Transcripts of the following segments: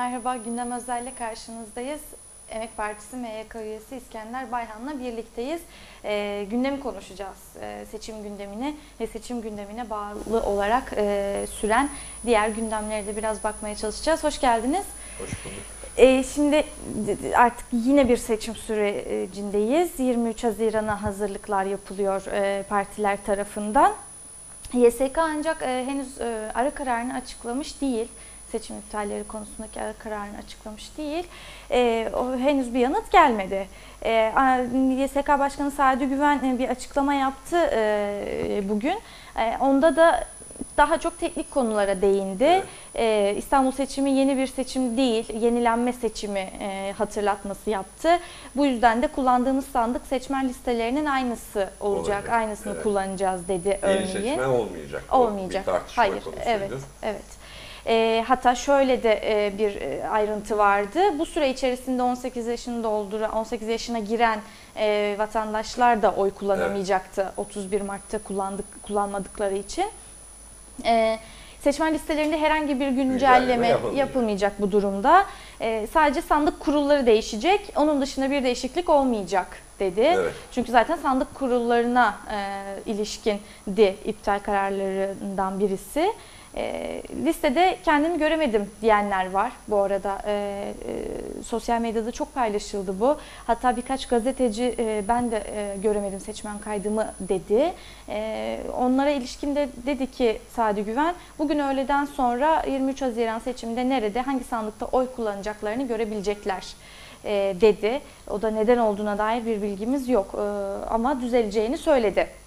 Merhaba, Gündem Özel'le karşınızdayız. Emek Partisi MYK üyesi İskender Bayhan'la birlikteyiz. E, gündemi konuşacağız. E, seçim gündemini ve seçim gündemine bağlı olarak e, süren diğer gündemlere de biraz bakmaya çalışacağız. Hoş geldiniz. Hoş bulduk. E, şimdi artık yine bir seçim sürecindeyiz. 23 Haziran'a hazırlıklar yapılıyor e, partiler tarafından. YSK ancak e, henüz e, ara kararını açıklamış değil seçim iptalleri konusundaki ara kararını açıklamış değil. E, o henüz bir yanıt gelmedi. E, YSK Başkanı Sadi Güven e, bir açıklama yaptı e, bugün. E, onda da daha çok teknik konulara değindi. Evet. Ee, İstanbul seçimi yeni bir seçim değil, yenilenme seçimi e, hatırlatması yaptı. Bu yüzden de kullandığımız sandık seçmen listelerinin aynısı olacak, olacak. aynısını evet. kullanacağız dedi örneğin. Yeni seçmen olmayacak. Olmayacak. Hayır, konusuydu. evet, evet. E, hatta şöyle de e, bir e, ayrıntı vardı. Bu süre içerisinde 18 yaşını dolduran, 18 yaşına giren e, vatandaşlar da oy kullanamayacaktı. Evet. 31 Mart'ta kullandık kullanmadıkları için. E, seçmen listelerinde herhangi bir güncelleme yapılmayacak. bu durumda. E, sadece sandık kurulları değişecek. Onun dışında bir değişiklik olmayacak dedi. Evet. Çünkü zaten sandık kurullarına e, ilişkindi iptal kararlarından birisi. E, listede kendimi göremedim diyenler var bu arada. E, e, sosyal medyada çok paylaşıldı bu. Hatta birkaç gazeteci e, ben de e, göremedim seçmen kaydımı dedi. E, onlara ilişkin de dedi ki Sadi Güven bugün öğleden sonra 23 Haziran seçiminde nerede hangi sandıkta oy kullanacaklarını görebilecekler e, dedi. O da neden olduğuna dair bir bilgimiz yok e, ama düzeleceğini söyledi.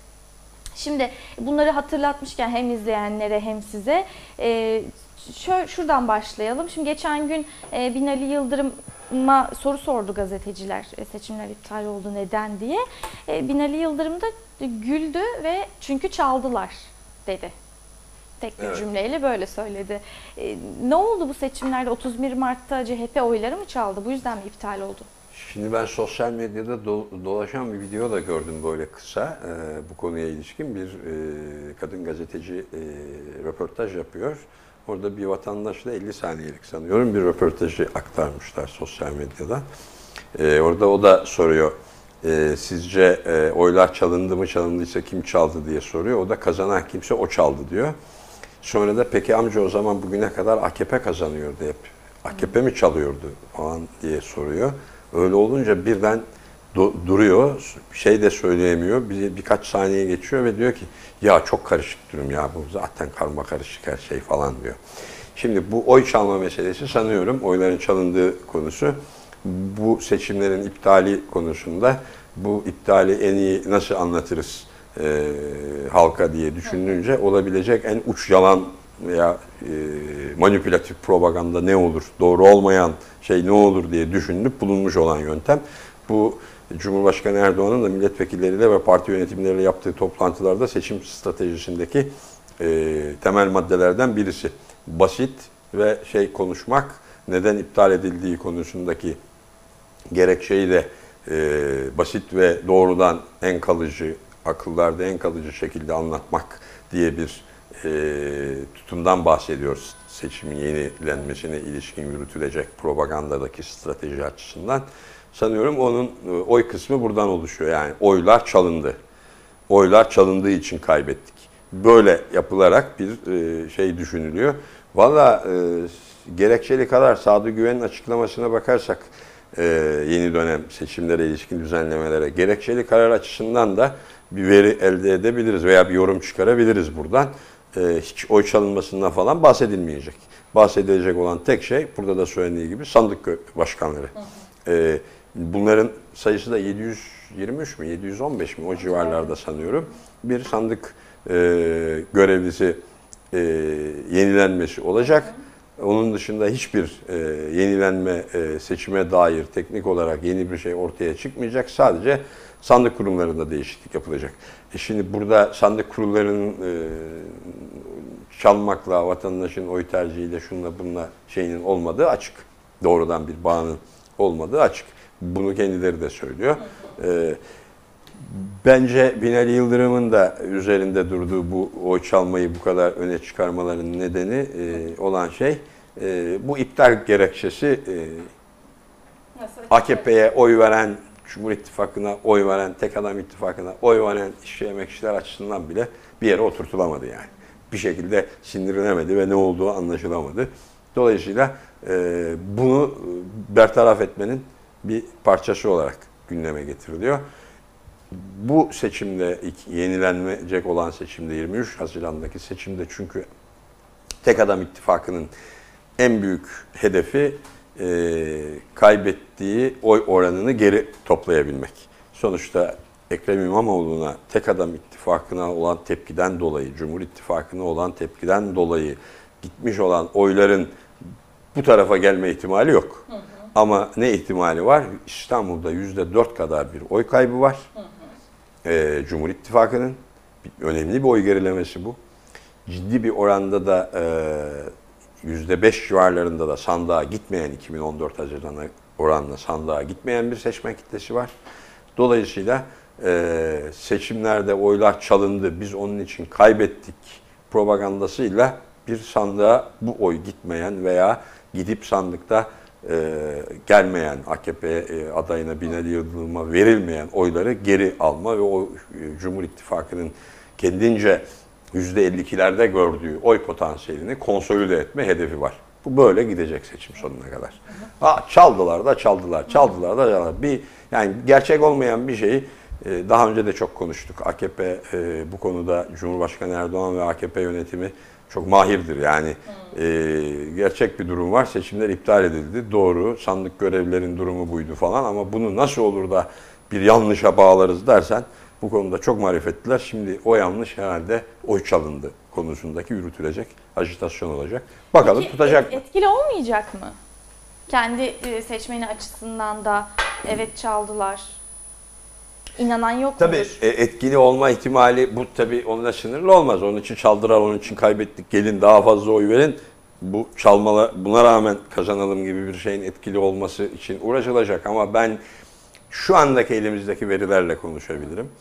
Şimdi bunları hatırlatmışken hem izleyenlere hem size e, şöyle şuradan başlayalım. Şimdi geçen gün e, Binali Yıldırım'a soru sordu gazeteciler e, seçimler iptal oldu neden diye. E, Binali Yıldırım da güldü ve çünkü çaldılar dedi. Tek bir evet. cümleyle böyle söyledi. E, ne oldu bu seçimlerde 31 Mart'ta CHP oyları mı çaldı? Bu yüzden mi iptal oldu? Şimdi ben sosyal medyada do, dolaşan bir video da gördüm böyle kısa e, bu konuya ilişkin bir e, kadın gazeteci e, röportaj yapıyor. Orada bir vatandaşla 50 saniyelik sanıyorum bir röportajı aktarmışlar sosyal medyada. E, orada o da soruyor e, sizce e, oylar çalındı mı çalındıysa kim çaldı diye soruyor. O da kazanan kimse o çaldı diyor. Sonra da peki amca o zaman bugüne kadar AKP kazanıyordu hep. AKP mi çalıyordu falan diye soruyor. Öyle olunca birden duruyor, şey de söyleyemiyor. Bir, birkaç saniye geçiyor ve diyor ki ya çok karışık durum ya bu zaten karma karışık her şey falan diyor. Şimdi bu oy çalma meselesi sanıyorum oyların çalındığı konusu bu seçimlerin iptali konusunda bu iptali en iyi nasıl anlatırız e, halka diye düşününce olabilecek en uç yalan veya e, manipülatif propaganda ne olur, doğru olmayan şey ne olur diye düşünülüp bulunmuş olan yöntem. Bu Cumhurbaşkanı Erdoğan'ın da milletvekilleriyle ve parti yönetimleriyle yaptığı toplantılarda seçim stratejisindeki e, temel maddelerden birisi. Basit ve şey konuşmak, neden iptal edildiği konusundaki gerekçeyi de e, basit ve doğrudan en kalıcı, akıllarda en kalıcı şekilde anlatmak diye bir e, tutumdan bahsediyoruz seçimin yenilenmesine ilişkin yürütülecek propagandadaki strateji açısından. Sanıyorum onun e, oy kısmı buradan oluşuyor. Yani oylar çalındı. Oylar çalındığı için kaybettik. Böyle yapılarak bir e, şey düşünülüyor. Valla e, gerekçeli kadar Sadı Güven'in açıklamasına bakarsak e, yeni dönem seçimlere ilişkin düzenlemelere gerekçeli karar açısından da bir veri elde edebiliriz veya bir yorum çıkarabiliriz buradan e, hiç oy çalınmasından falan bahsedilmeyecek. Bahsedilecek olan tek şey burada da söylediği gibi sandık başkanları. E, bunların sayısı da 723 mü 715 mi o civarlarda sanıyorum. Bir sandık e, görevlisi e, yenilenmesi olacak. Onun dışında hiçbir e, yenilenme, e, seçime dair teknik olarak yeni bir şey ortaya çıkmayacak. Sadece sandık kurumlarında değişiklik yapılacak. E şimdi burada sandık kurullarının e, çalmakla, vatandaşın oy tercihiyle şunla bununla şeyinin olmadığı açık. Doğrudan bir bağının olmadığı açık. Bunu kendileri de söylüyor. E, bence Binali Yıldırım'ın da üzerinde durduğu bu oy çalmayı bu kadar öne çıkarmalarının nedeni e, olan şey e, bu iptal gerekçesi e? AKP'ye oy veren, Cumhur İttifakı'na oy veren, tek adam ittifakına oy veren işçi emekçiler açısından bile bir yere oturtulamadı yani. Bir şekilde sindirilemedi ve ne olduğu anlaşılamadı. Dolayısıyla e, bunu bertaraf etmenin bir parçası olarak gündeme getiriliyor. Bu seçimde, yenilenecek olan seçimde 23 Haziran'daki seçimde çünkü tek adam ittifakının en büyük hedefi e, kaybettiği oy oranını geri toplayabilmek. Sonuçta Ekrem İmamoğlu'na tek adam ittifakına olan tepkiden dolayı, Cumhur İttifakı'na olan tepkiden dolayı gitmiş olan oyların bu tarafa gelme ihtimali yok. Ama ne ihtimali var? İstanbul'da yüzde dört kadar bir oy kaybı var. Ee, Cumhur İttifakı'nın önemli bir oy gerilemesi bu. Ciddi bir oranda da e, yüzde beş civarlarında da sandığa gitmeyen 2014 Haziran'a oranla sandığa gitmeyen bir seçmen kitlesi var. Dolayısıyla e, seçimlerde oylar çalındı, biz onun için kaybettik propagandasıyla bir sandığa bu oy gitmeyen veya gidip sandıkta e, gelmeyen AKP e, adayına Binali Yıldırım'a verilmeyen oyları geri alma ve o e, Cumhur İttifakı'nın kendince %52'lerde gördüğü oy potansiyelini konsolide etme hedefi var. Bu böyle gidecek seçim sonuna kadar. Ha, çaldılar da çaldılar, çaldılar da çaldılar. Bir, yani gerçek olmayan bir şeyi e, daha önce de çok konuştuk. AKP e, bu konuda Cumhurbaşkanı Erdoğan ve AKP yönetimi çok mahirdir. Yani e, gerçek bir durum var. Seçimler iptal edildi. Doğru. Sandık görevlilerin durumu buydu falan ama bunu nasıl olur da bir yanlışa bağlarız dersen bu konuda çok marifetliler. Şimdi o yanlış herhalde oy çalındı konusundaki yürütülecek ajitasyon olacak. Bakalım Peki, tutacak mı? Etkili olmayacak mı? Kendi e, seçmeni açısından da evet çaldılar. İnanan yok Tabii mudur? e, etkili olma ihtimali bu tabii onunla sınırlı olmaz. Onun için çaldılar, onun için kaybettik. Gelin daha fazla oy verin. Bu çalmalar buna rağmen kazanalım gibi bir şeyin etkili olması için uğraşılacak ama ben şu andaki elimizdeki verilerle konuşabilirim.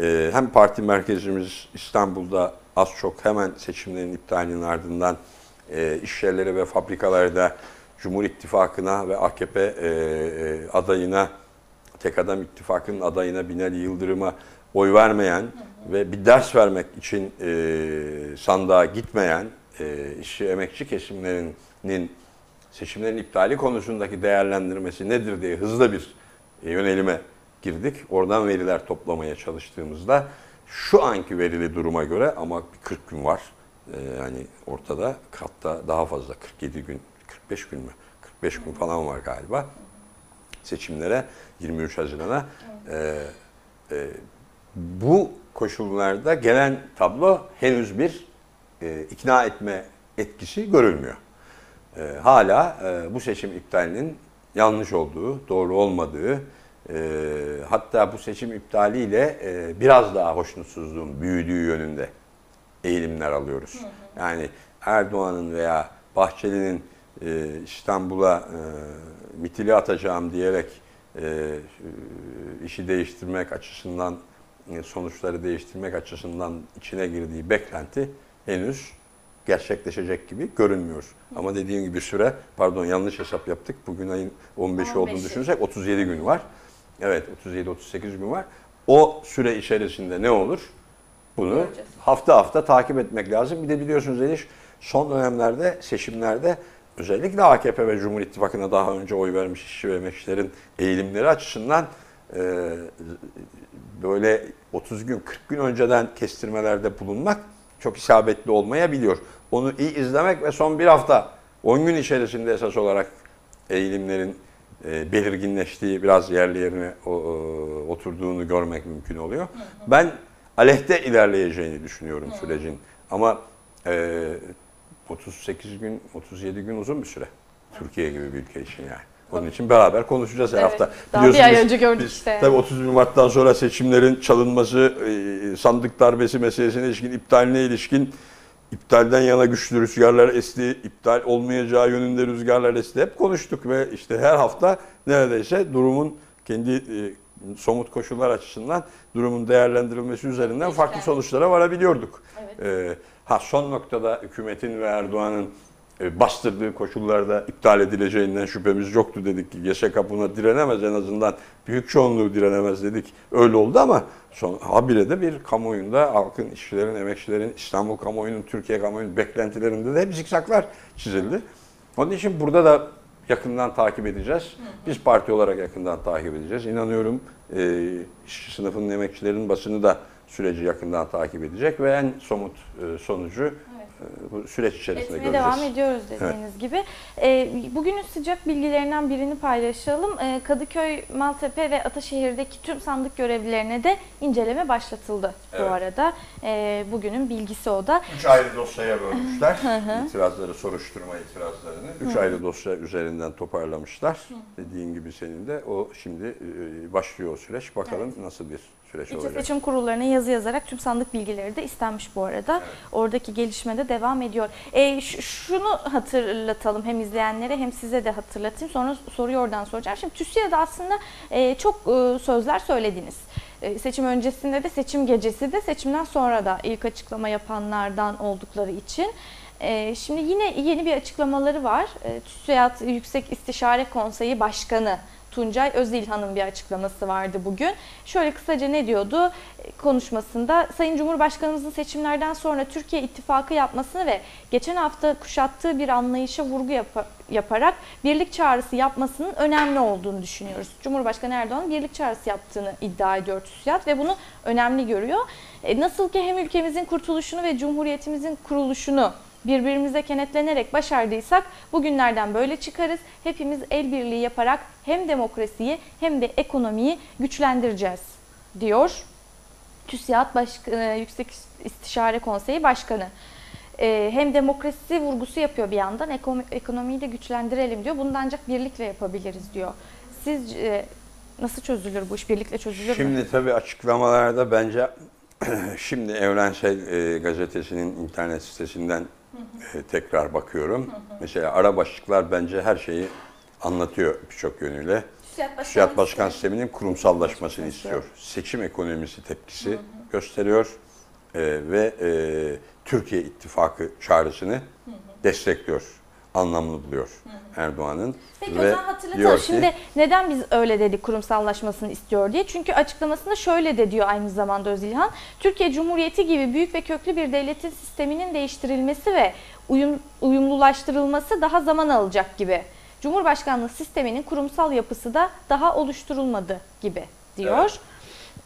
E, hem parti merkezimiz İstanbul'da az çok hemen seçimlerin iptalinin ardından e, iş yerleri ve fabrikalarda Cumhur İttifakı'na ve AKP e, e, adayına tek adam ittifakının adayına Binali Yıldırım'a oy vermeyen ve bir ders vermek için e, sandığa gitmeyen e, işçi emekçi kesimlerinin seçimlerin iptali konusundaki değerlendirmesi nedir diye hızlı bir yönelime girdik. Oradan veriler toplamaya çalıştığımızda şu anki verili duruma göre ama bir 40 gün var. E, yani ortada hatta daha fazla 47 gün, 45 gün mü? 45 gün falan var galiba seçimlere 23 Haziran'a e, e, bu koşullarda gelen tablo henüz bir e, ikna etme etkisi görülmüyor. E, hala e, bu seçim iptalinin yanlış olduğu, doğru olmadığı, e, hatta bu seçim iptaliyle e, biraz daha hoşnutsuzluğun büyüdüğü yönünde eğilimler alıyoruz. Yani Erdoğan'ın veya Bahçeli'nin e, İstanbul'a e, mitili atacağım diyerek e, işi değiştirmek açısından, e, sonuçları değiştirmek açısından içine girdiği beklenti henüz gerçekleşecek gibi görünmüyor. Ama dediğim gibi süre, pardon yanlış hesap yaptık. Bugün ayın 15'i olduğunu 15'i. düşünürsek 37 gün var. Evet 37-38 gün var. O süre içerisinde ne olur? Bunu Göreceğiz. hafta hafta takip etmek lazım. Bir de biliyorsunuz Eliş son dönemlerde seçimlerde özellikle AKP ve Cumhur İttifakı'na daha önce oy vermiş işçi ve emekçilerin eğilimleri açısından e, böyle 30 gün 40 gün önceden kestirmelerde bulunmak çok isabetli olmayabiliyor. Onu iyi izlemek ve son bir hafta 10 gün içerisinde esas olarak eğilimlerin e, belirginleştiği, biraz yerli yerine o, o, oturduğunu görmek mümkün oluyor. Ben aleyhte ilerleyeceğini düşünüyorum sürecin. Ama e, 38 gün, 37 gün uzun bir süre. Türkiye gibi bir ülke için yani. Onun için beraber konuşacağız her Evet. hafta. Daha bir ay önce gördük biz işte. Tabii 31 Mart'tan sonra seçimlerin çalınması, e, sandık darbesi meselesine ilişkin, iptaline ilişkin iptalden yana güçlü rüzgarlar esti, iptal olmayacağı yönünde rüzgarlar esti. Hep konuştuk ve işte her hafta neredeyse durumun kendi e, somut koşullar açısından durumun değerlendirilmesi üzerinden farklı sonuçlara varabiliyorduk. Evet. E, ha son noktada hükümetin ve Erdoğan'ın bastırdığı koşullarda iptal edileceğinden şüphemiz yoktu dedik ki GSK buna direnemez en azından büyük çoğunluğu direnemez dedik. Öyle oldu ama son, habire de bir kamuoyunda halkın, işçilerin, emekçilerin, İstanbul kamuoyunun, Türkiye kamuoyunun beklentilerinde de hep zikzaklar çizildi. Onun için burada da yakından takip edeceğiz. Biz parti olarak yakından takip edeceğiz. İnanıyorum e, işçi sınıfının emekçilerin basını da süreci yakından takip edecek ve en somut e, sonucu e, bu süreç içerisinde Etmeye göreceğiz. devam ediyoruz dediğiniz gibi. Ee, bugünün sıcak bilgilerinden birini paylaşalım. Ee, Kadıköy, Maltepe ve Ataşehir'deki tüm sandık görevlilerine de inceleme başlatıldı Evet. bu arada. Ee, bugünün bilgisi o da. Üç ayrı dosyaya bölmüşler. İtirazları, soruşturma itirazlarını. Üç ayrı dosya üzerinden toparlamışlar. Dediğin gibi senin de o şimdi e, başlıyor o süreç. Bakalım nasıl bir süreç olacak. seçim kurullarına yazı yazarak tüm sandık bilgileri de istenmiş bu arada. Oradaki gelişme de devam ediyor. E, şunu hatırlatalım hem izleyenlere hem size de hatırlatayım. Sonra soruyu oradan soracağım. Şimdi TÜSİAD'da aslında e, çok e, sözler söylediniz. E, seçim öncesinde de seçim gecesi de seçimden sonra da ilk açıklama yapanlardan oldukları için. E, şimdi yine yeni bir açıklamaları var. E, TÜSİAD Yüksek İstişare Konseyi Başkanı Tuncay Özilhan'ın bir açıklaması vardı bugün. Şöyle kısaca ne diyordu E, konuşmasında? Sayın Cumhurbaşkanımızın seçimlerden sonra Türkiye ittifakı yapmasını ve geçen hafta kuşattığı bir anlayışa vurgu yapa- yaparak birlik çağrısı yapmasının önemli olduğunu düşünüyoruz. Cumhurbaşkanı Erdoğan birlik çağrısı yaptığını iddia ediyor TÜSİAD ve bunu önemli görüyor. E, nasıl ki hem ülkemizin kurtuluşunu ve cumhuriyetimizin kuruluşunu birbirimize kenetlenerek başardıysak bugünlerden böyle çıkarız. Hepimiz el birliği yaparak hem demokrasiyi hem de ekonomiyi güçlendireceğiz diyor TÜSİAD Başk- e, Yüksek İstişare Konseyi Başkanı. E, Hem demokrasi vurgusu yapıyor bir yandan eko- ekonomiyi de güçlendirelim diyor. Bunu da ancak birlikle yapabiliriz diyor. Siz e, nasıl çözülür bu iş? Birlikle çözülür mü? Şimdi tabii açıklamalarda bence şimdi Evrensel e, Gazetesi'nin internet sitesinden e, tekrar bakıyorum. Mesela ara başlıklar bence her şeyi anlatıyor birçok yönüyle. TÜSİAD Başkan Sistemi'nin kurumsallaşmasını istiyor. Seçim ekonomisi tepkisi gösteriyor e, ve e, Türkiye İttifakı çağrısını destekliyor, anlamlı buluyor Erdoğan'ın. Peki ve o zaman hatırlatalım. ki- Şimdi neden biz öyle dedik kurumsallaşmasını istiyor diye. Çünkü açıklamasında şöyle de diyor aynı zamanda Özilhan. Türkiye Cumhuriyeti gibi büyük ve köklü bir devletin sisteminin değiştirilmesi ve uyum, uyumlulaştırılması daha zaman alacak gibi. Cumhurbaşkanlığı sisteminin kurumsal yapısı da daha oluşturulmadı gibi diyor. Evet.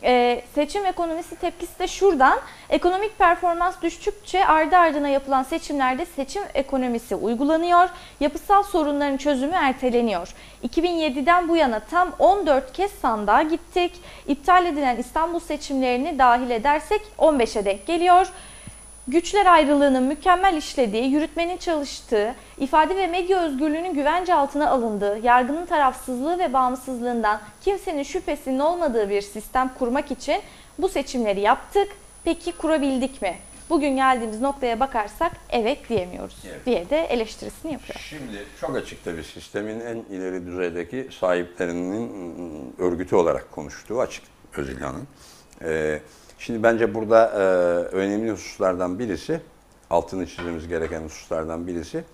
Ee, seçim ekonomisi tepkisi de şuradan. Ekonomik performans düştükçe ardı ardına yapılan seçimlerde seçim ekonomisi uygulanıyor. Yapısal sorunların çözümü erteleniyor. 2007'den bu yana tam 14 kez sandığa gittik. İptal edilen İstanbul seçimlerini dahil edersek 15'e denk geliyor. Güçler ayrılığının mükemmel işlediği, yürütmenin çalıştığı, ifade ve medya özgürlüğünün güvence altına alındığı, yargının tarafsızlığı ve bağımsızlığından kimsenin şüphesinin olmadığı bir sistem kurmak için bu seçimleri yaptık. Peki kurabildik mi? Bugün geldiğimiz noktaya bakarsak evet diyemiyoruz Evet. diye de eleştirisini yapıyor. Şimdi çok açıkta bir sistemin en ileri düzeydeki sahiplerinin ıı, örgütü olarak konuştuğu açık Özilhan'ın. Ee, şimdi bence burada e, önemli hususlardan birisi, altını çizmemiz gereken hususlardan birisi,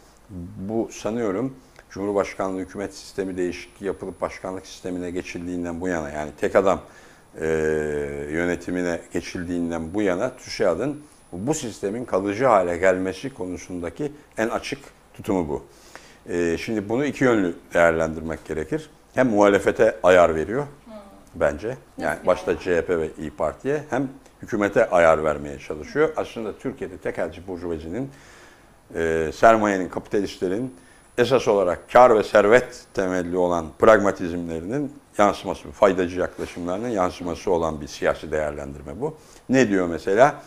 bu sanıyorum Cumhurbaşkanlığı hükümet sistemi değişikliği yapılıp başkanlık sistemine geçildiğinden bu yana yani tek adam e, yönetimine geçildiğinden bu yana TÜSİAD'ın bu sistemin kalıcı hale gelmesi konusundaki en açık tutumu bu. E, şimdi bunu iki yönlü değerlendirmek gerekir. Hem muhalefete ayar veriyor bence. Yani başta CHP ve İyi Parti'ye hem hükümete ayar vermeye çalışıyor. Aslında Türkiye'de tekelci burjuvazinin e, sermayenin, kapitalistlerin esas olarak kar ve servet temelli olan pragmatizmlerinin yansıması, faydacı yaklaşımlarının yansıması olan bir siyasi değerlendirme bu. Ne diyor mesela?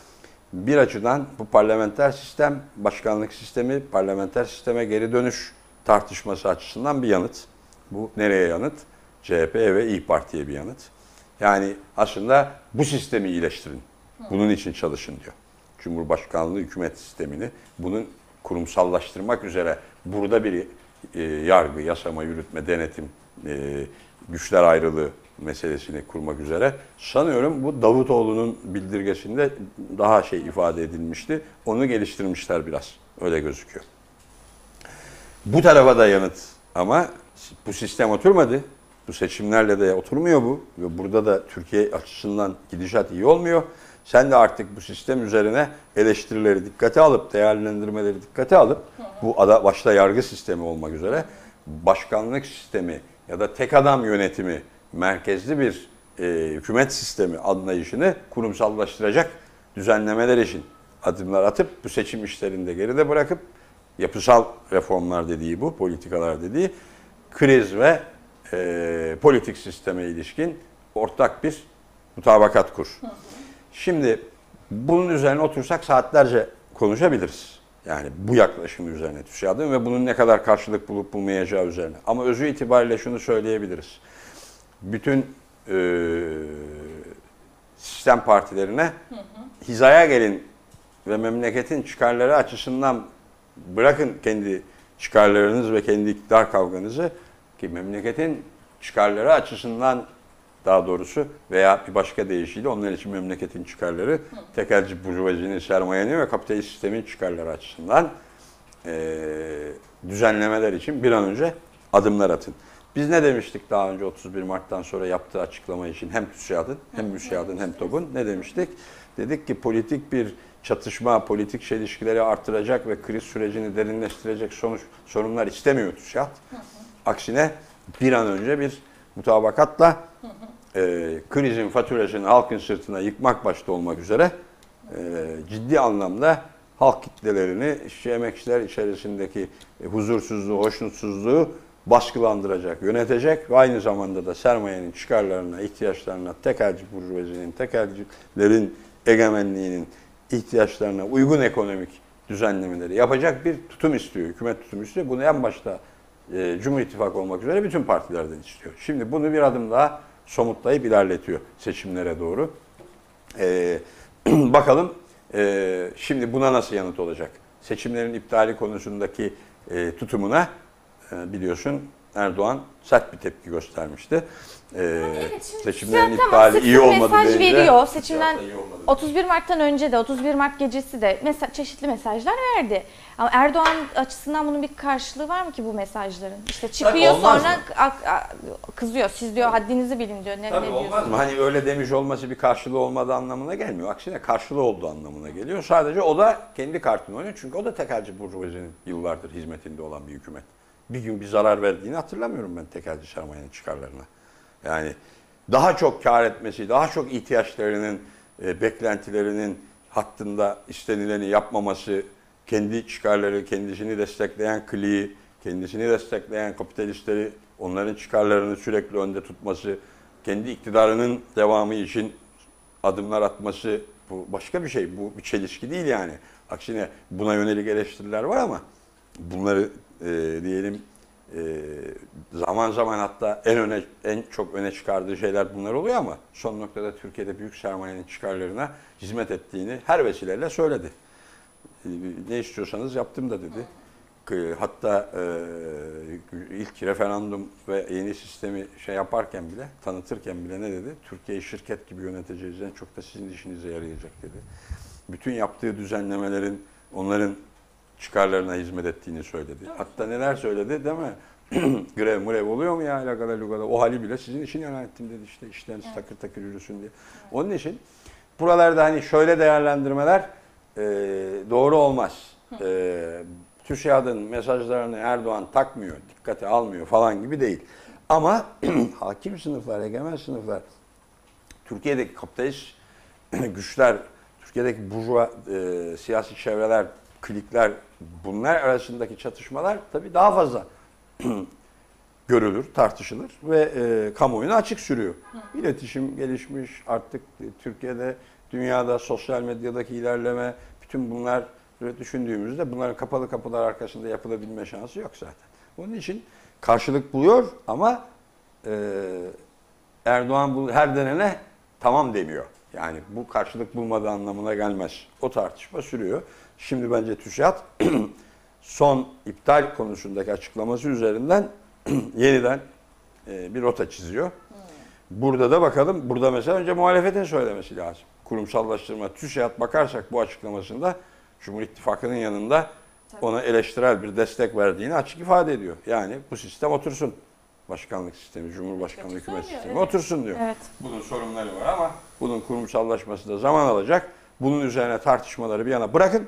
Bir açıdan bu parlamenter sistem, başkanlık sistemi, parlamenter sisteme geri dönüş tartışması açısından bir yanıt. Bu nereye yanıt? CHP ve İyi Parti'ye bir yanıt. Yani aslında bu sistemi iyileştirin. Bunun için çalışın diyor. Cumhurbaşkanlığı hükümet sistemini bunun kurumsallaştırmak üzere burada bir e, yargı, yasama, yürütme, denetim, e, güçler ayrılığı meselesini kurmak üzere. Sanıyorum bu Davutoğlu'nun bildirgesinde daha şey ifade edilmişti. Onu geliştirmişler biraz. Öyle gözüküyor. Bu tarafa da yanıt ama bu sistem oturmadı. Bu seçimlerle de oturmuyor bu. Ve burada da Türkiye açısından gidişat iyi olmuyor. Sen de artık bu sistem üzerine eleştirileri dikkate alıp, değerlendirmeleri dikkate alıp, bu ada, başta yargı sistemi olmak üzere başkanlık sistemi ya da tek adam yönetimi merkezli bir e, hükümet sistemi anlayışını kurumsallaştıracak düzenlemeler için adımlar atıp bu seçim işlerini de geride bırakıp yapısal reformlar dediği bu, politikalar dediği kriz ve e, politik sisteme ilişkin ortak bir mutabakat kur. Şimdi bunun üzerine otursak saatlerce konuşabiliriz. Yani bu yaklaşım üzerine TÜSİAD'ın ve bunun ne kadar karşılık bulup bulmayacağı üzerine. Ama özü itibariyle şunu söyleyebiliriz. Bütün e, sistem partilerine hizaya gelin ve memleketin çıkarları açısından bırakın kendi çıkarlarınız ve kendi iktidar kavganızı ki memleketin çıkarları açısından daha doğrusu veya bir başka deyişiyle onlar için memleketin çıkarları tekelci burjuvazinin, sermayenin ve kapitalist sistemin çıkarları açısından eee, düzenlemeler için bir an önce adımlar atın. Biz ne demiştik daha önce 31 Mart'tan sonra yaptığı açıklama için hem TÜSİAD'ın hem MÜSİAD'ın hem TOG'un ne demiştik? Dedik ki politik bir çatışma, politik çelişkileri artıracak ve kriz sürecini derinleştirecek sonuç sorunlar istemiyor TÜSİAD. Aksine bir an önce bir mutabakatla e, krizin faturasını halkın sırtına yıkmak başta olmak üzere e, ciddi anlamda halk kitlelerini işçi emekçiler içerisindeki e, huzursuzluğu, hoşnutsuzluğu baskılandıracak, yönetecek ve aynı zamanda da sermayenin çıkarlarına, ihtiyaçlarına, tekelci burjuvazinin, tekelcilerin egemenliğinin ihtiyaçlarına uygun ekonomik düzenlemeleri yapacak bir tutum istiyor, hükümet tutum istiyor. Bunu en başta e, Cumhur İttifakı olmak üzere bütün partilerden istiyor. Şimdi bunu bir adım daha somutlayıp ilerletiyor seçimlere doğru. E, bakalım e, şimdi buna nasıl yanıt olacak? Seçimlerin iptali konusundaki e, tutumuna e, biliyorsun Erdoğan sert bir tepki göstermişti. E, Evet, şimdi seçimlerin tamam, iptali sık iyi olmadı mesaj deyince, veriyor. Seçimden da iyi olmadı. 31 Mart'tan önce de 31 Mart gecesi de mesa- çeşitli mesajlar verdi. Ama Erdoğan açısından bunun bir karşılığı var mı ki bu mesajların? İşte çıkıyor olmaz sonra mı? a- a- kızıyor. Siz diyor haddinizi bilin diyor. Ne, Tabii ne olmaz diyorsunuz? mı? Hani öyle demiş olması bir karşılığı olmadığı anlamına gelmiyor. Aksine karşılığı olduğu anlamına geliyor. Sadece o da kendi kartını oynuyor. Çünkü o da tekelci burjuvazinin yıllardır hizmetinde olan bir hükümet. Bir gün bir zarar verdiğini hatırlamıyorum ben tekelci sermayenin çıkarlarına. Yani daha çok kar etmesi, daha çok ihtiyaçlarının, e, beklentilerinin hattında istenileni yapmaması, kendi çıkarları, kendisini destekleyen kliği, kendisini destekleyen kapitalistleri, onların çıkarlarını sürekli önde tutması, kendi iktidarının devamı için adımlar atması bu başka bir şey. Bu bir çelişki değil yani. Aksine buna yönelik eleştiriler var ama bunları e, diyelim e, zaman zaman hatta en öne en çok öne çıkardığı şeyler bunlar oluyor ama son noktada Türkiye'de büyük sermayenin çıkarlarına hizmet ettiğini her vesileyle söyledi. E, Ne istiyorsanız yaptım da dedi. Hatta e, ilk referandum ve yeni sistemi şey yaparken bile, tanıtırken bile ne dedi? Türkiye'yi şirket gibi yöneteceğiz en çok da sizin işinize yarayacak dedi. Bütün yaptığı düzenlemelerin onların çıkarlarına hizmet ettiğini söyledi. Hatta neler söyledi değil mi? Grev mrev oluyor mu ya alakada lugada? O hali bile sizin için yönettim dedi işte işleriniz takır takır yürüsün diye. Onun için buralarda hani şöyle değerlendirmeler e, doğru olmaz. E, TÜSİAD'ın mesajlarını Erdoğan takmıyor, dikkate almıyor falan gibi değil. Ama hakim sınıflar, egemen sınıflar, Türkiye'deki kapitalist güçler, Türkiye'deki burjuva e, siyasi çevreler, klikler bunlar arasındaki çatışmalar tabii daha fazla görülür, tartışılır ve e, kamuoyuna açık sürüyor. İletişim gelişmiş artık e, Türkiye'de, dünyada, sosyal medyadaki ilerleme, bütün bunlar düşündüğümüzde bunların kapalı kapılar arkasında yapılabilme şansı yok zaten. Onun için karşılık buluyor ama e, Erdoğan bu her denene tamam demiyor. Yani bu karşılık bulmadığı anlamına gelmez. O tartışma sürüyor. Şimdi bence TÜSİAD son iptal konusundaki açıklaması üzerinden yeniden e, bir rota çiziyor. Burada da bakalım, burada mesela önce muhalefetin söylemesi lazım. Kurumsallaştırma, TÜSİAD bakarsak bu açıklamasında Cumhur İttifakı'nın yanında ona eleştirel bir destek verdiğini açık ifade ediyor. Yani bu sistem otursun. Başkanlık sistemi, Cumhurbaşkanlığı hükümet söylüyor, sistemi evet. otursun diyor. Evet. Bunun sorunları var ama bunun kurumsallaşması da zaman alacak. Bunun üzerine tartışmaları bir yana bırakın.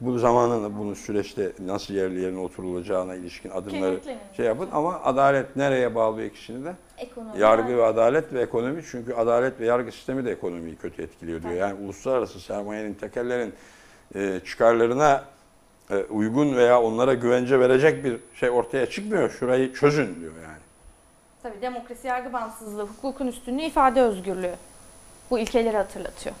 Bu zamanını, bunu süreçte nasıl yerli yerine oturulacağına ilişkin adımları şey yapın. Ama adalet nereye bağlıyor ikisini de? Ekonomi. Yargı ve adalet ve ekonomi. Çünkü adalet ve yargı sistemi de ekonomiyi kötü etkiliyor diyor. Yani uluslararası sermayenin, tekellerin e, çıkarlarına uygun veya onlara güvence verecek bir şey ortaya çıkmıyor. Şurayı çözün diyor yani. Tabii demokrasi, yargı bağımsızlığı, hukukun üstünlüğü, ifade özgürlüğü. Bu ilkeleri hatırlatıyor.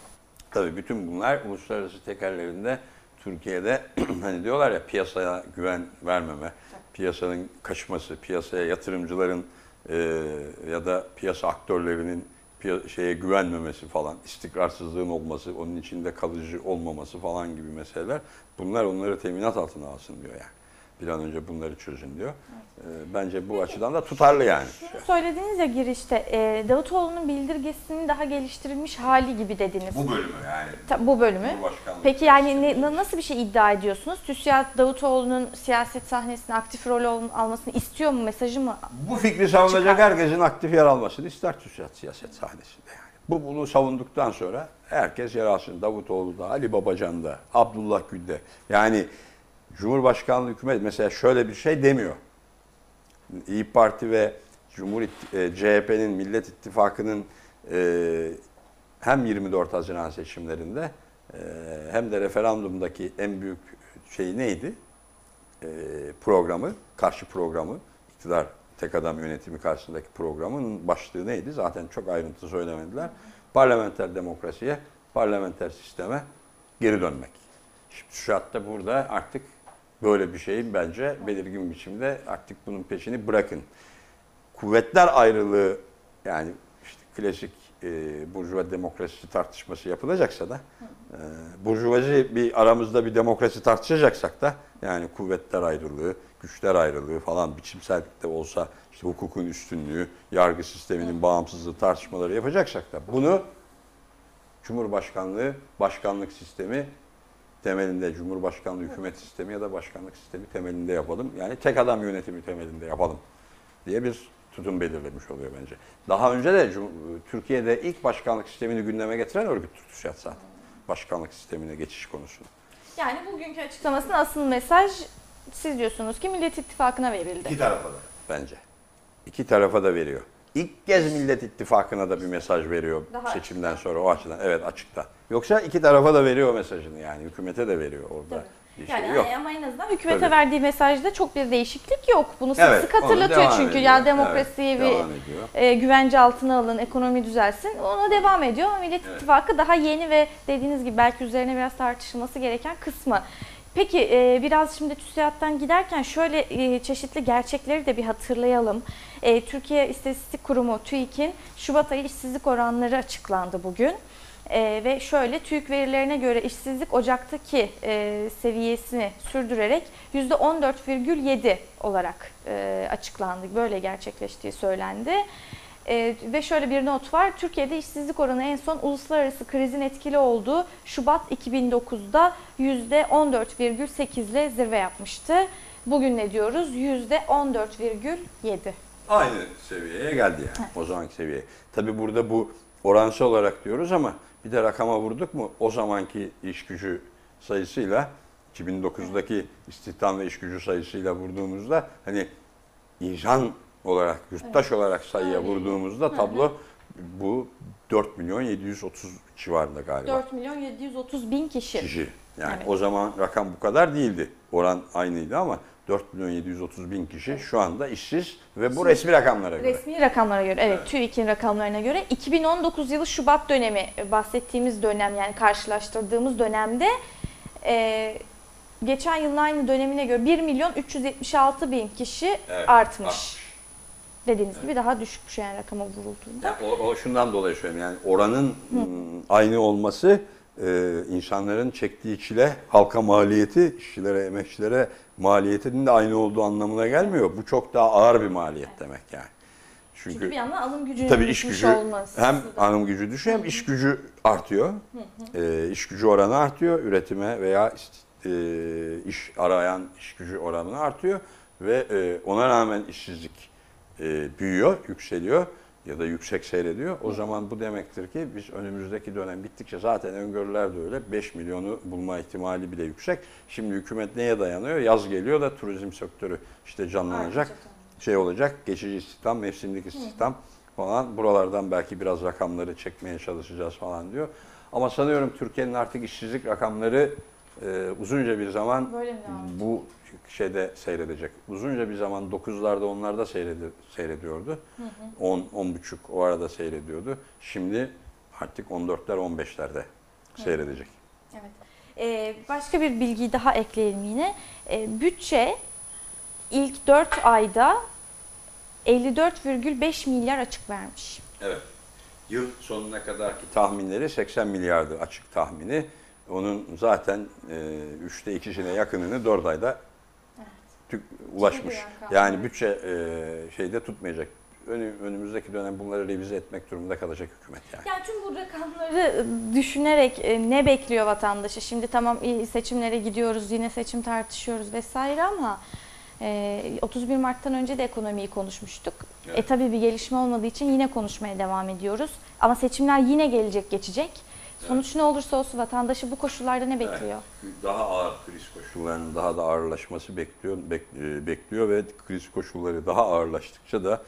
Tabii bütün bunlar uluslararası tekerlerinde Türkiye'de hani diyorlar ya piyasaya güven vermeme, piyasanın kaçması, piyasaya yatırımcıların e, ya da piyasa aktörlerinin şeye güvenmemesi falan, istikrarsızlığın olması, onun içinde kalıcı olmaması falan gibi meseleler. Bunlar onları teminat altına alsın diyor yani. Bir an önce bunları çözün diyor. E, bence bu açıdan da tutarlı yani. Şunu söylediniz ya girişte, e, Davutoğlu'nun bildirgesinin daha geliştirilmiş hali gibi dediniz. Bu bölümü yani. Ta- bu bölümü. Peki yani ne- na- nasıl bir şey iddia ediyorsunuz? TÜSİAD Davutoğlu'nun siyaset sahnesinde aktif rol ol- almasını istiyor mu? Mesajı mı? Bu fikri savunacak Çıkar. herkesin aktif yer almasını ister TÜSİAD siyaset sahnesinde yani. Bu bunu savunduktan sonra herkes yer alsın. Davutoğlu da, Ali Babacan da, Abdullah Gül de. Yani Cumhurbaşkanlığı hükümet mesela şöyle bir şey demiyor. İyi Parti ve Cumhur e, CHP'nin Millet İttifakı'nın e, hem 24 Haziran seçimlerinde e, hem de referandumdaki en büyük şey neydi? e, programı, karşı programı, iktidar tek adam yönetimi karşısındaki programın başlığı neydi? Zaten çok ayrıntı söylemediler. Parlamenter demokrasiye, parlamenter sisteme geri dönmek. Şimdi TÜSİAD da burada artık böyle bir şeyin bence belirgin biçimde artık bunun peşini bırakın. Kuvvetler ayrılığı yani işte klasik e, burjuva demokrasisi tartışması yapılacaksa da e, burjuvazi bir aramızda bir demokrasi tartışacaksak da yani kuvvetler ayrılığı, güçler ayrılığı falan biçimsel de olsa işte hukukun üstünlüğü, yargı sisteminin bağımsızlığı tartışmaları yapacaksak da bunu Cumhurbaşkanlığı, başkanlık sistemi temelinde, Cumhurbaşkanlığı hükümet sistemi ya da başkanlık sistemi temelinde yapalım. Yani tek adam yönetimi temelinde yapalım diye bir tutum belirlemiş oluyor bence. Daha önce de Türkiye'de ilk başkanlık sistemini gündeme getiren örgüttür TÜSİAD zaten. Başkanlık sistemine geçiş konusunu. Yani bugünkü açıklamasının asıl mesaj siz diyorsunuz ki Millet İttifakı'na verildi. İki tarafa da bence. İki tarafa da veriyor. İlk kez Millet İttifakı'na da bir mesaj veriyor Daha seçimden sonra o açıdan. Evet açıkta. Yoksa iki tarafa da veriyor mesajını yani. Hükümete de veriyor orada. Tabii. Şey Yani yok. ama en azından hükümete Tabii. verdiği mesajda çok bir değişiklik yok. Bunu sık Evet, sık hatırlatıyor çünkü. ediyor. Ya demokrasiyi Evet, bir e, güvence altına alın, ekonomi düzelsin. Ona devam ediyor Millet Evet. İttifakı daha yeni ve dediğiniz gibi belki üzerine biraz tartışılması gereken kısmı. Peki e, biraz şimdi TÜSİAD'dan giderken şöyle e, çeşitli gerçekleri de bir hatırlayalım. E, Türkiye İstatistik Kurumu TÜİK'in Şubat ayı işsizlik oranları açıklandı bugün. E, ve şöyle TÜİK verilerine göre işsizlik Ocak'taki e, seviyesini sürdürerek %14,7 olarak e, açıklandı. Böyle gerçekleştiği söylendi. E, ve şöyle bir not var. Türkiye'de işsizlik oranı en son uluslararası krizin etkili olduğu Şubat 2009'da %14,8 ile zirve yapmıştı. Bugün ne diyoruz? %14,7. Aynı seviyeye geldi yani. O zamanki seviyeye. Tabi burada bu oransal olarak diyoruz ama bir de rakama vurduk mu o zamanki iş gücü sayısıyla 2009'daki istihdam ve iş gücü sayısıyla vurduğumuzda hani insan olarak, yurttaş olarak sayıya vurduğumuzda tablo bu 4 milyon 730 civarında galiba. 4 milyon 730 bin kişi. kişi. Yani Evet. o zaman rakam bu kadar değildi. Oran aynıydı ama 4 milyon 730 bin kişi şu anda işsiz ve bu resmi rakamlara göre. Resmi rakamlara göre, evet, TÜİK'in rakamlarına göre 2019 yılı Şubat dönemi e, bahsettiğimiz dönem yani karşılaştırdığımız dönemde e, geçen yılın aynı dönemine göre 1 milyon 376 bin kişi Evet, artmış. Dediğiniz gibi daha düşükmüş yani rakama vurulduğunda. Ya o, o şundan dolayı söylüyorum yani oranın ım, aynı olması e, insanların çektiği çile halka maliyeti, işçilere, emekçilere maliyetinin de aynı olduğu anlamına gelmiyor. Bu çok daha ağır bir maliyet demek yani. Çünkü, Çünkü bir yandan alım gücünün tabii iş gücü olması. hem alım gücü düşüyor hem iş gücü artıyor. E, iş gücü oranı artıyor üretime veya e, iş arayan iş gücü oranı artıyor ve e, ona rağmen işsizlik e, büyüyor, yükseliyor ya da yüksek seyrediyor. O zaman bu demektir ki biz önümüzdeki dönem bittikçe zaten öngörüler de öyle 5 milyonu bulma ihtimali bile yüksek. Şimdi hükümet neye dayanıyor? Yaz geliyor da turizm sektörü işte canlanacak. Şey olacak, geçici istihdam, mevsimlik istihdam falan. Buralardan belki biraz rakamları çekmeye çalışacağız falan diyor. Ama sanıyorum Türkiye'nin artık işsizlik rakamları e, uzunca bir zaman bu şeyde seyredecek. Uzunca bir zaman 9'larda onlarda seyredi, seyrediyordu. 10 10 buçuk o arada seyrediyordu. Şimdi artık 14'ler 15'lerde seyredecek. Evet. Ee, başka bir bilgiyi daha ekleyelim yine. Ee, bütçe ilk 4 ayda 54,5 milyar açık vermiş. Evet. Yıl sonuna kadarki tahminleri 80 milyardı açık tahmini. Onun zaten e, üçte ikisine yakınını 4 ayda tük- ulaşmış. Yani bütçe e, şeyde tutmayacak. Önü, önümüzdeki dönem bunları revize etmek durumunda kalacak hükümet yani. Yani tüm bu rakamları düşünerek e, ne bekliyor vatandaşı? Şimdi tamam iyi, seçimlere gidiyoruz, yine seçim tartışıyoruz vesaire ama e, 31 Mart'tan önce de ekonomiyi konuşmuştuk. Evet. E tabii bir gelişme olmadığı için yine konuşmaya devam ediyoruz. Ama seçimler yine gelecek, geçecek. Sonuç ne olursa olsun vatandaşı bu koşullarda ne bekliyor? Daha ağır kriz koşullarının daha da ağırlaşması bekliyor, bek- e, bekliyor ve kriz koşulları daha ağırlaştıkça da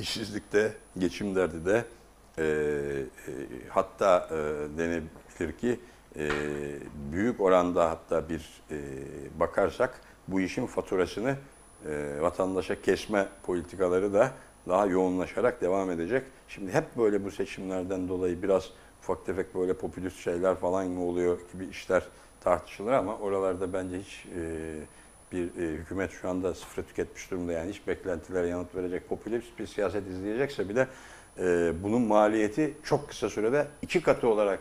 işsizlikte, geçim derdi de e, e, hatta e, denebilir ki e, büyük oranda hatta bir e, bakarsak bu işin faturasını e, vatandaşa kesme politikaları da daha yoğunlaşarak devam edecek. Şimdi hep böyle bu seçimlerden dolayı biraz ufak tefek böyle popülist şeyler falan mı oluyor gibi işler tartışılır ama oralarda bence hiç e, bir e, hükümet şu anda sıfıra tüketmiş durumda yani hiç beklentilere yanıt verecek popülist bir siyaset izleyecekse bile e, bunun maliyeti çok kısa sürede iki katı olarak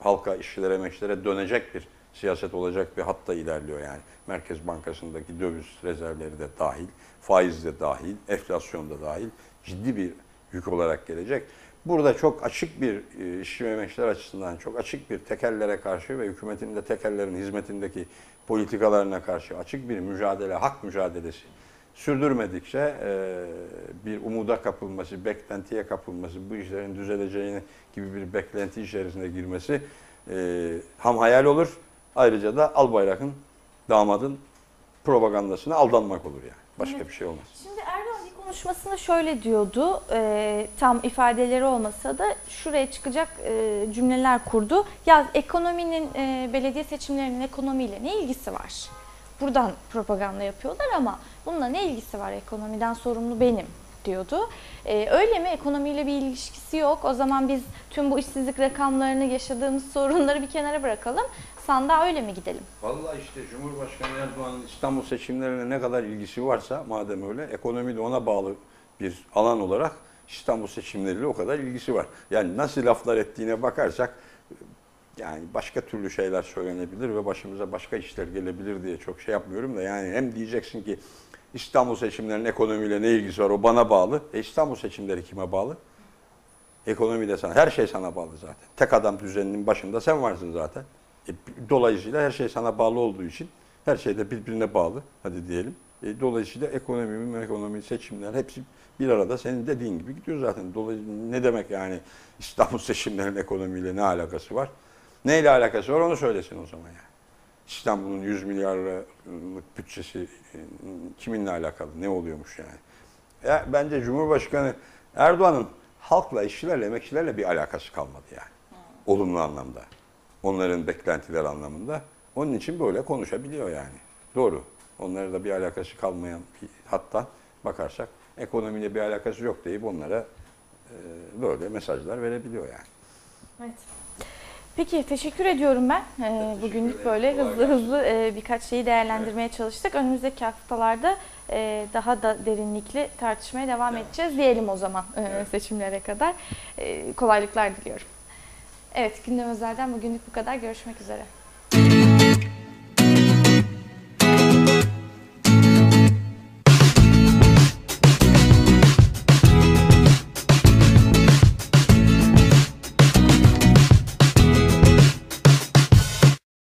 halka, işçilere, meşlere dönecek bir siyaset olacak bir hatta ilerliyor yani. Merkez Bankası'ndaki döviz rezervleri de dahil, faiz de dahil, enflasyon da dahil ciddi bir yük olarak gelecek. Burada çok açık bir e, işçi ve emekçiler açısından çok açık bir tekerlere karşı ve hükümetin de tekerlerin hizmetindeki politikalarına karşı açık bir mücadele, hak mücadelesi sürdürmedikçe e, bir umuda kapılması, beklentiye kapılması, bu işlerin düzeleceğini gibi bir beklenti içerisine girmesi e, ham hayal olur. Ayrıca da Albayrak'ın, damadın propagandasına aldanmak olur yani. Başka Evet. bir şey olmaz. Şimdi Erdoğan konuşmasında şöyle diyordu, e, tam ifadeleri olmasa da şuraya çıkacak e, cümleler kurdu. Ya ekonominin, e, belediye seçimlerinin ekonomiyle ne ilgisi var? Buradan propaganda yapıyorlar ama bununla ne ilgisi var ekonomiden sorumlu benim diyordu. E, öyle mi? Ekonomiyle bir ilişkisi yok. O zaman biz tüm bu işsizlik rakamlarını, yaşadığımız sorunları bir kenara bırakalım. Sandığa öyle mi gidelim? Vallahi işte Cumhurbaşkanı Erdoğan'ın İstanbul seçimlerine ne kadar ilgisi varsa madem öyle ekonomi de ona bağlı bir alan olarak İstanbul seçimleriyle o kadar ilgisi var. Yani nasıl laflar ettiğine bakarsak yani başka türlü şeyler söylenebilir ve başımıza başka işler gelebilir diye çok şey yapmıyorum da yani hem diyeceksin ki İstanbul seçimlerinin ekonomiyle ne ilgisi var o bana bağlı. E İstanbul seçimleri kime bağlı? Ekonomi de sana, her şey sana bağlı zaten. Tek adam düzeninin başında sen varsın zaten. E, dolayısıyla her şey sana bağlı olduğu için her şey de birbirine bağlı. Hadi diyelim. E, dolayısıyla ekonomi, ekonomi, seçimler hepsi bir arada senin dediğin gibi gidiyor zaten. Dolayısıyla ne demek yani İstanbul seçimlerinin ekonomiyle ne alakası var? Neyle alakası var onu söylesin o zaman yani. İstanbul'un 100 milyarlık bütçesi e, kiminle alakalı? Ne oluyormuş yani? Ya bence Cumhurbaşkanı Erdoğan'ın halkla, işçilerle, emekçilerle bir alakası kalmadı yani. Olumlu anlamda. Onların beklentiler anlamında. Onun için böyle konuşabiliyor yani. Doğru. Onlara da bir alakası kalmayan bir hatta bakarsak ekonomiyle bir alakası yok deyip onlara e, böyle mesajlar verebiliyor yani. Evet. Peki teşekkür ediyorum ben. Ee, teşekkür bugünlük ederim. böyle Kolay hızlı gelsin. hızlı e, birkaç şeyi değerlendirmeye çalıştık. Önümüzdeki haftalarda e, daha da derinlikli tartışmaya devam Evet. edeceğiz diyelim o zaman e, Evet. seçimlere kadar. E, kolaylıklar diliyorum. Evet gündem özelden bugünlük bu kadar. Görüşmek üzere.